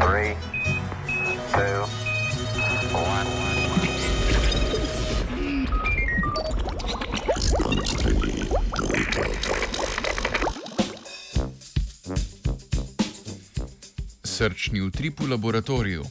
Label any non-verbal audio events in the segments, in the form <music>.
Three, two. Srčni utrip v laboratoriju.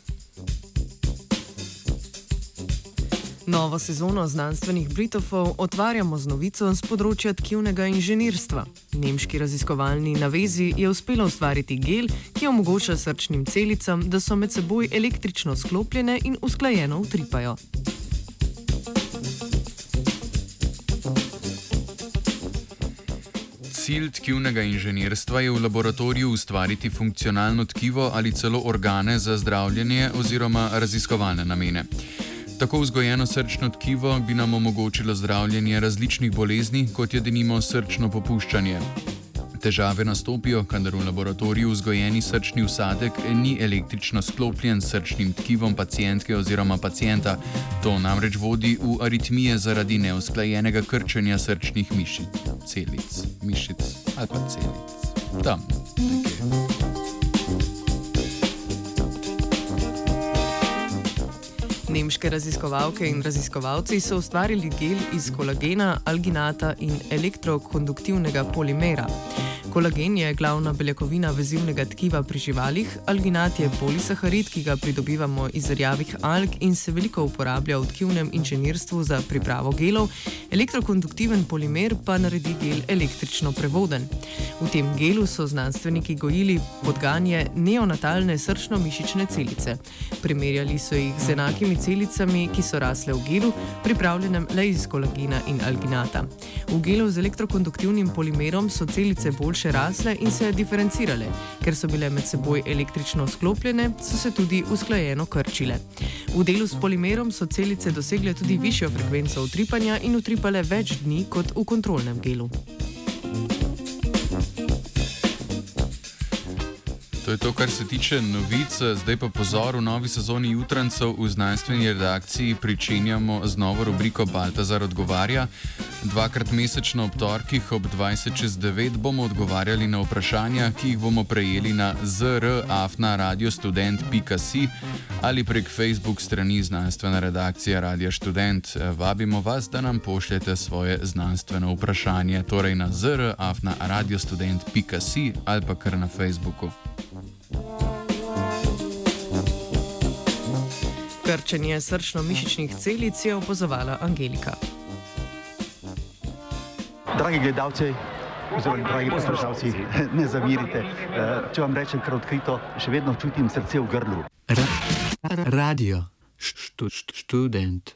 Novo sezono znanstvenih Britofov otvarjamo z novico z področja tkivnega inženirstva. Nemški raziskovalni navezi je uspelo ustvariti gel, ki omogoča srčnim celicam, da so med seboj električno sklopljene in usklajeno utripajo. Cilj tkivnega inženirstva je v laboratoriju ustvariti funkcionalno tkivo ali celo organe za zdravljenje oziroma raziskovalne namene. Tako vzgojeno srčno tkivo bi nam omogočilo zdravljenje različnih bolezni, kot je denimo srčno popuščanje. Težave nastopijo, kadar v laboratoriju vzgojeni srčni usadek ni električno sklopljen s srčnim tkivom pacijentke oziroma pacijenta. To namreč vodi v aritmije zaradi neusklajenega krčenja srčnih mišic, celic, mišic ali pa celic. Tam, nekje. Nemške raziskovalke in raziskovalci so ustvarili gel iz kolagena, alginata in elektrokonduktivnega polimera. Kolagen je glavna beljakovina vezivnega tkiva pri živalih, alginat je polisaharid, ki ga pridobivamo iz rjavih alg in se veliko uporablja v tkivnem inženirstvu za pripravo gelov, elektrokonduktiven polimer pa naredi gel električno prevoden. V tem gelu so znanstveniki gojili podganje neonatalne srčno-mišične celice. Primerjali so jih z enakimi celicami, ki so rasle v gelu, pripravljenem le iz kolagena in alginata. V gelu z elektrokonduktivnim polimerom so celice boljše še rasle in se diferencirale. Ker so bile med seboj električno sklopljene, so se tudi usklajeno krčile. V delu s polimerom so celice dosegle tudi višjo frekvenco utripanja in utripale več dni kot v kontrolnem gelu. To je to, kar se tiče novic. Zdaj pa pozor, v novi sezoni jutrancev v znanstveni redakciji pričenjamo z novo rubriko Baltazar odgovarja. Dvakrat mesečno ob torkih ob 20.09 bomo odgovarjali na vprašanja, ki jih bomo prejeli na zrafna.radiostudent.si ali prek Facebook strani znanstvena redakcija Radio Student. Vabimo vas, da nam pošljete svoje znanstveno vprašanje, torej na zrafna.radiostudent.si ali pa kar na Facebooku. Krčenje srčno-mišičnih celic je opazovala Angelika. Dragi gledalci, oziroma dragi poslušalci, <laughs> ne zamirite. Eh, Če vam rečem kar odkrito, še vedno čutim srce v grlu. Ra radio, štu, študent.